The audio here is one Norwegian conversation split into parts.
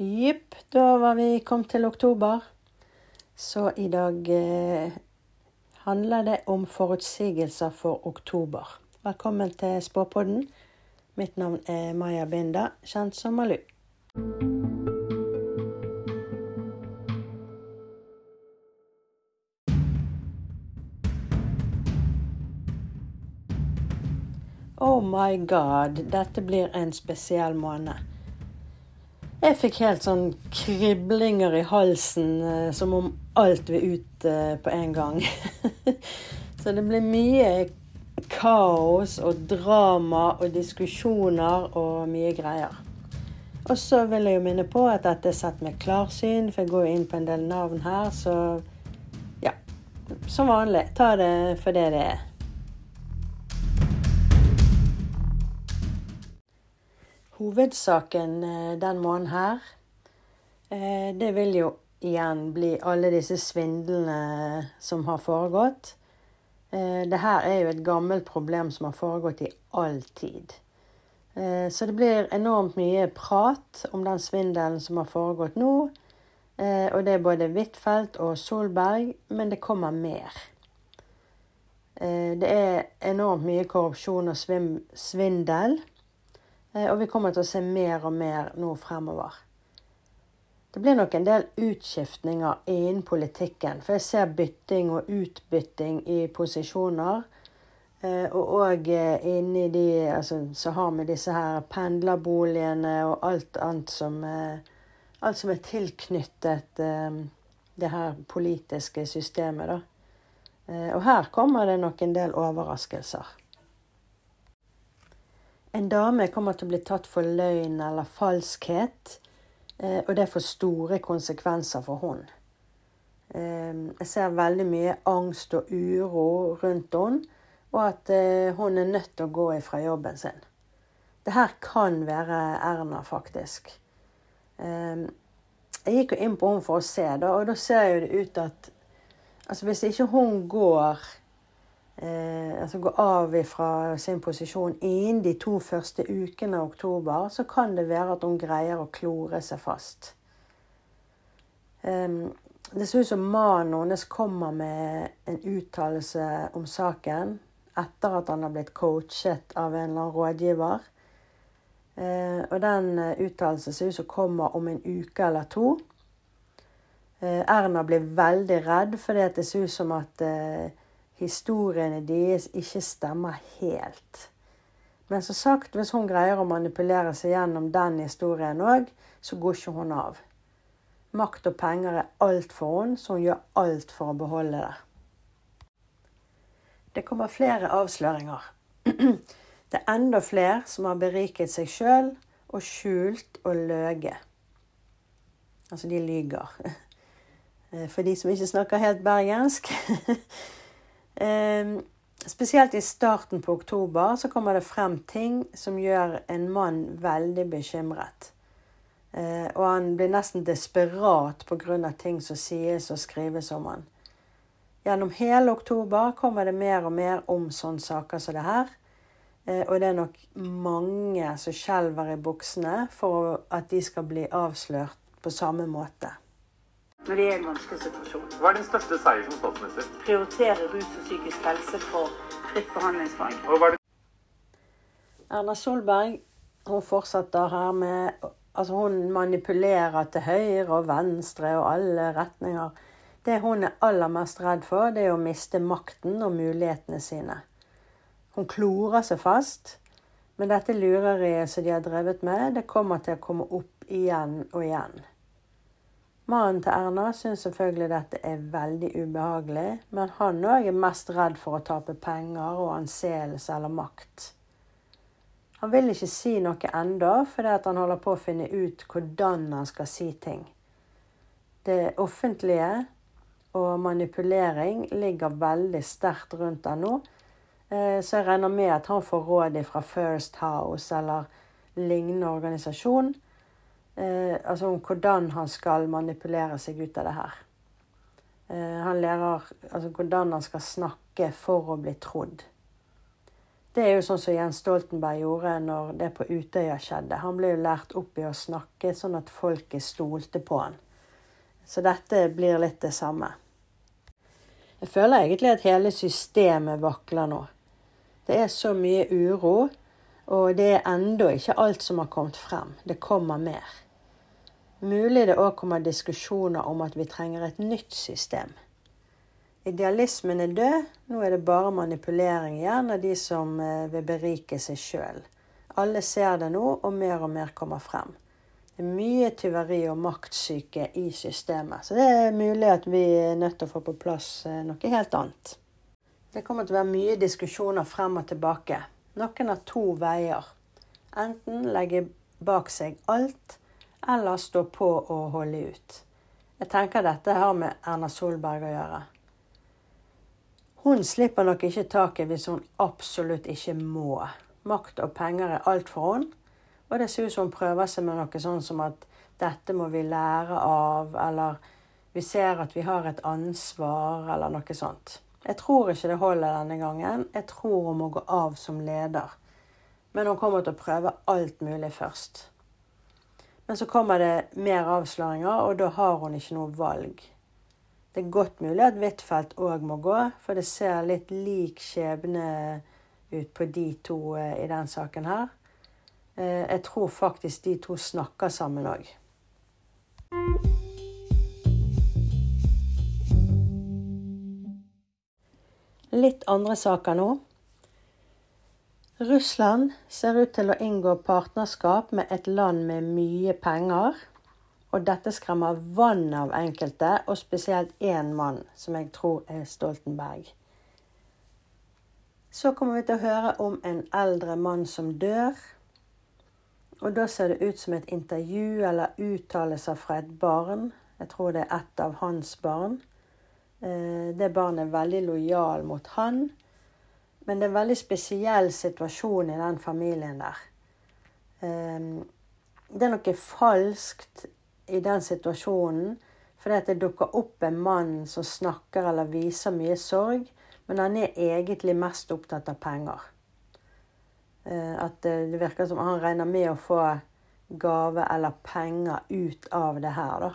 Jipp, da var vi kommet til oktober. Så i dag eh, handler det om forutsigelser for oktober. Velkommen til Spåpodden. Mitt navn er Maja Binda, kjent som Malu. Oh my god, dette blir en spesiell måned. Jeg fikk helt sånn kriblinger i halsen, eh, som om alt vil ut eh, på en gang. Så det ble mye kaos og drama og diskusjoner og mye greier. Og så vil jeg jo minne på at dette er sett med klarsyn, for jeg går inn på en del navn her, så ja. Som vanlig, ta det for det det er. Hovedsaken eh, den måneden her, eh, det vil jo igjen bli alle disse svindlene som har foregått. Eh, det her er jo et gammelt problem som har foregått i all tid. Så det blir enormt mye prat om den svindelen som har foregått nå. Og det er både Huitfeldt og Solberg, men det kommer mer. Det er enormt mye korrupsjon og svindel. Eh, og vi kommer til å se mer og mer nå fremover. Det blir nok en del utskiftninger innen politikken. For jeg ser bytting og utbytting i posisjoner. Eh, og òg eh, inni de altså, Så har vi disse her pendlerboligene og alt annet som Alt som er tilknyttet det her politiske systemet, da. Og her kommer det nok en del overraskelser. En dame kommer til å bli tatt for løgn eller falskhet, eh, og det får store konsekvenser for hun. Eh, jeg ser veldig mye angst og uro rundt henne, og at eh, hun er nødt til å gå ifra jobben sin. Det her kan være Erna, faktisk. Jeg gikk jo inn på henne for å se, og da ser jo det ut at altså hvis ikke hun går eh, altså gå av fra sin posisjon innen de to første ukene av oktober, så kan det være at hun greier å klore seg fast. Eh, det ser ut som mannen hennes kommer med en uttalelse om saken etter at han har blitt coachet av en eller annen rådgiver. Eh, og den uh, uttalelsen ser ut som kommer om en uke eller to. Uh, Erna blir veldig redd fordi det ser ut som at historiene deres ikke stemmer helt. Men som sagt, hvis hun greier å manipulere seg gjennom den historien òg, så går ikke hun av. Makt og penger er alt for henne, så hun gjør alt for å beholde det. Det kommer flere avsløringer. Det er enda flere som har beriket seg sjøl og skjult og løyet. Altså, de lyger. For de som ikke snakker helt bergensk. Ehm, spesielt i starten på oktober så kommer det frem ting som gjør en mann veldig bekymret. Eh, og han blir nesten desperat pga. ting som sies og skrives om han. Gjennom hele oktober kommer det mer og mer om sånne saker som det her. Eh, og det er nok mange som skjelver i buksene for at de skal bli avslørt på samme måte når de er i en vanskelig situasjon. Hva er din største seier som statsminister? Prioritere rus og psykisk helse for fritt behandlingsvalg. Erna Solberg hun fortsetter her med Altså, hun manipulerer til høyre og venstre og alle retninger. Det hun er aller mest redd for, det er å miste makten og mulighetene sine. Hun klorer seg fast, men dette lureriet som de har drevet med, det kommer til å komme opp igjen og igjen. Mannen til Erna syns selvfølgelig dette er veldig ubehagelig, men han òg er mest redd for å tape penger og anseelse eller makt. Han vil ikke si noe ennå, fordi han holder på å finne ut hvordan han skal si ting. Det offentlige og manipulering ligger veldig sterkt rundt han nå, eh, så jeg regner med at han får råd fra First House eller lignende organisasjon altså om hvordan han skal manipulere seg ut av det her. Eh, han lærer altså, hvordan han skal snakke for å bli trodd. Det er jo sånn som Jens Stoltenberg gjorde når det på Utøya skjedde. Han ble jo lært opp i å snakke sånn at folket stolte på han. Så dette blir litt det samme. Jeg føler egentlig at hele systemet vakler nå. Det er så mye uro, og det er ennå ikke alt som har kommet frem. Det kommer mer. Mulig det òg kommer diskusjoner om at vi trenger et nytt system. Idealismen er død, nå er det bare manipulering igjen av de som eh, vil berike seg sjøl. Alle ser det nå, og mer og mer kommer frem. Det er mye tyveri og maktsyke i systemet, så det er mulig at vi er nødt til å få på plass eh, noe helt annet. Det kommer til å være mye diskusjoner frem og tilbake. Noen har to veier. Enten legge bak seg alt, eller stå på og holde ut. Jeg tenker dette har med Erna Solberg å gjøre. Hun slipper nok ikke taket hvis hun absolutt ikke må. Makt og penger er alt for henne. Og det ser ut som hun prøver seg med noe sånn som at dette må vi lære av, eller vi ser at vi har et ansvar, eller noe sånt. Jeg tror ikke det holder denne gangen. Jeg tror hun må gå av som leder. Men hun kommer til å prøve alt mulig først. Men så kommer det mer avsløringer, og da har hun ikke noe valg. Det er godt mulig at Huitfeldt òg må gå, for det ser litt lik skjebne ut på de to eh, i den saken her. Eh, jeg tror faktisk de to snakker sammen òg. Litt andre saker nå. Russland ser ut til å inngå partnerskap med et land med mye penger og dette skremmer vann av enkelte, og spesielt én mann, som jeg tror er Stoltenberg. Så kommer vi til å høre om en eldre mann som dør. Og da ser det ut som et intervju eller uttalelser fra et barn. Jeg tror det er ett av hans barn. Eh, det barnet er veldig lojal mot han. Men det er en veldig spesiell situasjon i den familien der. Eh, det er noe falskt i den situasjonen fordi det dukker opp en mann som snakker eller viser mye sorg, men han er egentlig mest opptatt av penger. Eh, at det virker som han regner med å få gave eller penger ut av det her, da.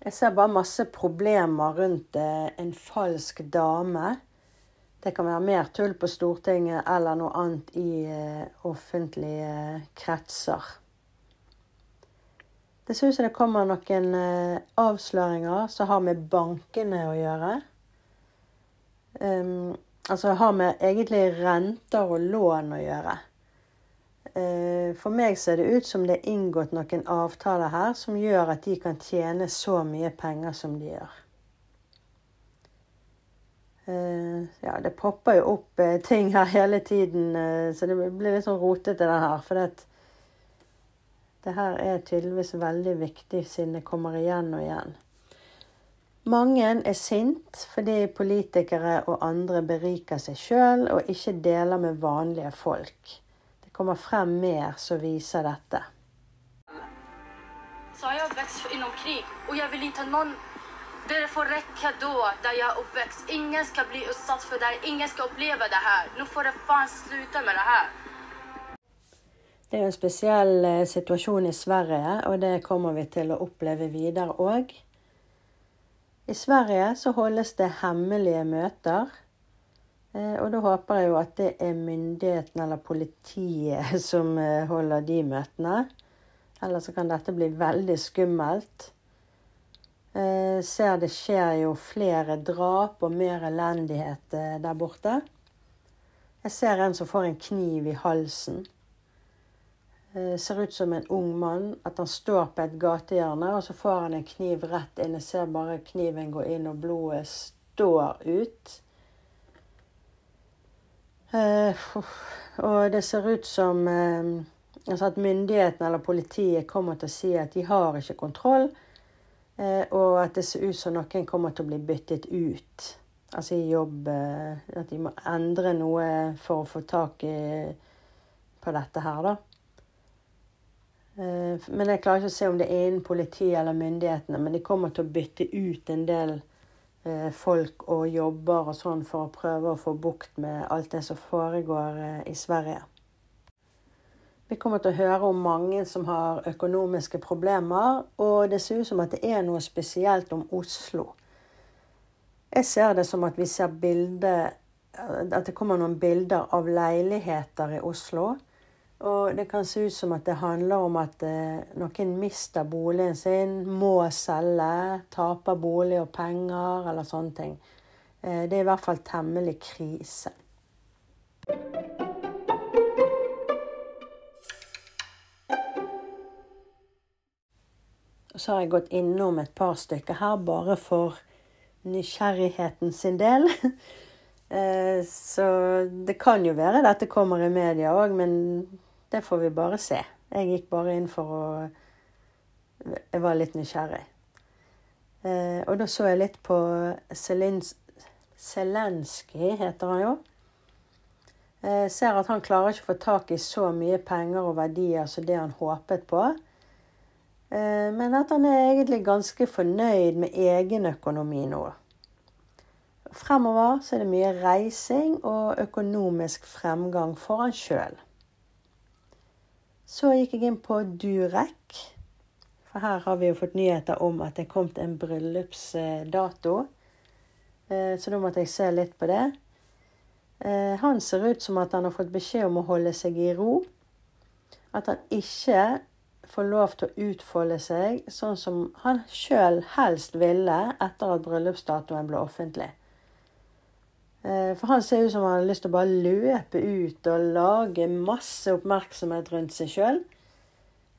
Jeg ser bare masse problemer rundt eh, en falsk dame. Det kan være mer tull på Stortinget eller noe annet i eh, offentlige kretser. Det ser ut som det kommer noen eh, avsløringer som har med bankene å gjøre. Um, altså har med egentlig renter og lån å gjøre. Uh, for meg ser det ut som det er inngått noen avtaler her som gjør at de kan tjene så mye penger som de gjør. Uh, ja, det popper jo opp uh, ting her hele tiden, så det blir litt sånn rotete, det her. For det, det her er tydeligvis veldig viktig, siden det kommer igjen og igjen. Mange er sint fordi politikere og andre beriker seg sjøl og ikke deler med vanlige folk. Det kommer frem mer som viser dette. Så har jeg vokst innom krig, og jeg vil ikke ha noen Det får rekke da, der jeg er oppvokst. Ingen skal bli utsatt for det. Ingen skal oppleve det her. Nå får dere faen slutte med det her. Det er en spesiell eh, situasjon i Sverige, og det kommer vi til å oppleve videre òg. I Sverige så holdes det hemmelige møter. Eh, og da håper jeg jo at det er myndighetene eller politiet som eh, holder de møtene. Ellers så kan dette bli veldig skummelt. Ser det skjer jo flere drap og mer elendighet der borte. Jeg ser en som får en kniv i halsen. Eh, ser ut som en ung mann. At han står på et gatehjørne, og så får han en kniv rett inn. Jeg ser bare kniven gå inn, og blodet står ut. Og det ser ut som altså at myndighetene eller politiet kommer til å si at de har ikke kontroll, og at det ser ut som noen kommer til å bli byttet ut. Altså i jobb At de må endre noe for å få tak i på dette her, da. Eh, men jeg klarer ikke å se om det er innen politiet eller myndighetene. Men de kommer til å bytte ut en del eh, folk og jobber og sånn for å prøve å få bukt med alt det som foregår eh, i Sverige. Vi kommer til å høre om mange som har økonomiske problemer, og det ser ut som at det er noe spesielt om Oslo. Jeg ser det som at vi ser bilder At det kommer noen bilder av leiligheter i Oslo. Og det kan se ut som at det handler om at eh, noen mister boligen sin, må selge, taper bolig og penger eller sånne ting. Eh, det er i hvert fall temmelig krise. Så har jeg gått innom et par stykker her bare for nysgjerrigheten sin del. Eh, så det kan jo være dette kommer i media òg, men det får vi bare se. Jeg gikk bare inn for å Jeg var litt nysgjerrig. Eh, og da så jeg litt på Zelenskyj, heter han jo. Jeg eh, ser at han klarer ikke å få tak i så mye penger og verdier som det han håpet på. Men at han er egentlig ganske fornøyd med egen økonomi nå. Fremover så er det mye reising og økonomisk fremgang for han sjøl. Så gikk jeg inn på Durek. For her har vi jo fått nyheter om at det er kommet en bryllupsdato. Eh, så da måtte jeg se litt på det. Eh, han ser ut som at han har fått beskjed om å holde seg i ro. At han ikke får lov til å utfolde seg sånn som han sjøl helst ville etter at bryllupsdatoen ble offentlig. Eh, for han ser ut som han har lyst til å bare løpe ut og lage masse oppmerksomhet rundt seg sjøl.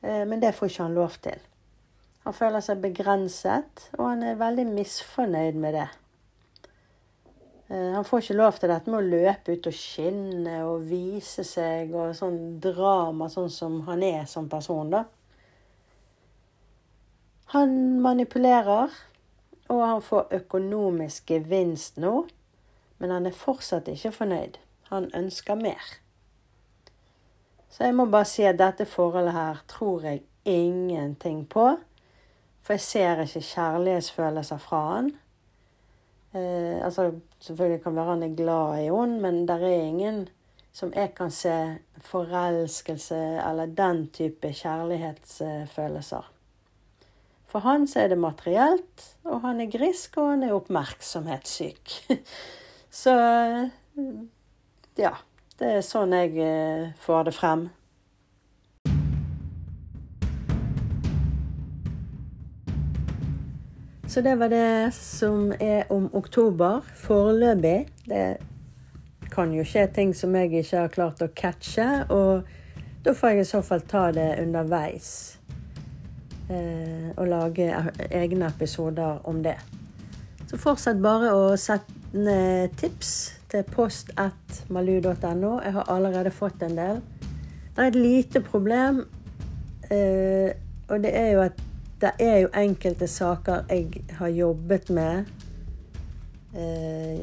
Eh, men det får ikke han lov til. Han føler seg begrenset, og han er veldig misfornøyd med det. Eh, han får ikke lov til dette med å løpe ut og skinne og vise seg og sånn drama, sånn som han er som person, da. Han manipulerer, og han får økonomisk gevinst nå men han er fortsatt ikke fornøyd. Han ønsker mer. Så jeg må bare si at dette forholdet her tror jeg ingenting på. For jeg ser ikke kjærlighetsfølelser fra han. Eh, altså, selvfølgelig kan være han er glad i henne, men det er ingen som jeg kan se forelskelse eller den type kjærlighetsfølelser. For han så er det materielt, og han er grisk, og han er oppmerksomhetssyk. Så ja. Det er sånn jeg eh, får det frem. Så det var det som er om oktober foreløpig. Det kan jo skje ting som jeg ikke har klart å catche, og da får jeg i så fall ta det underveis. Eh, og lage egne episoder om det. Så fortsett bare å sette tips til post1malu.no. Jeg har allerede fått en del. Det er et lite problem, eh, og det er jo at det er jo enkelte saker jeg har jobbet med eh,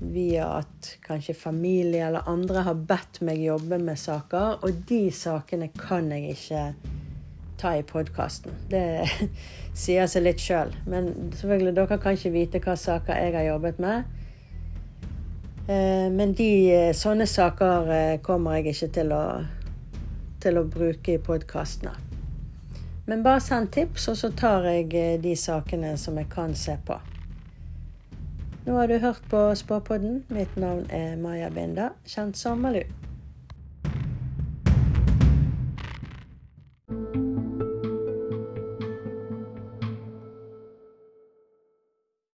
via at kanskje familie eller andre har bedt meg jobbe med saker, og de sakene kan jeg ikke ta i podkasten. Det sier seg litt sjøl. Men selvfølgelig, dere kan ikke vite hva saker jeg har jobbet med. Eh, men de, eh, sånne saker eh, kommer jeg ikke til å, til å bruke i podkastene. Men bare send tips, og så tar jeg de sakene som jeg kan se på. Nå har du hørt på Spåpodden. Mitt navn er Maja Binda, kjent som Malu.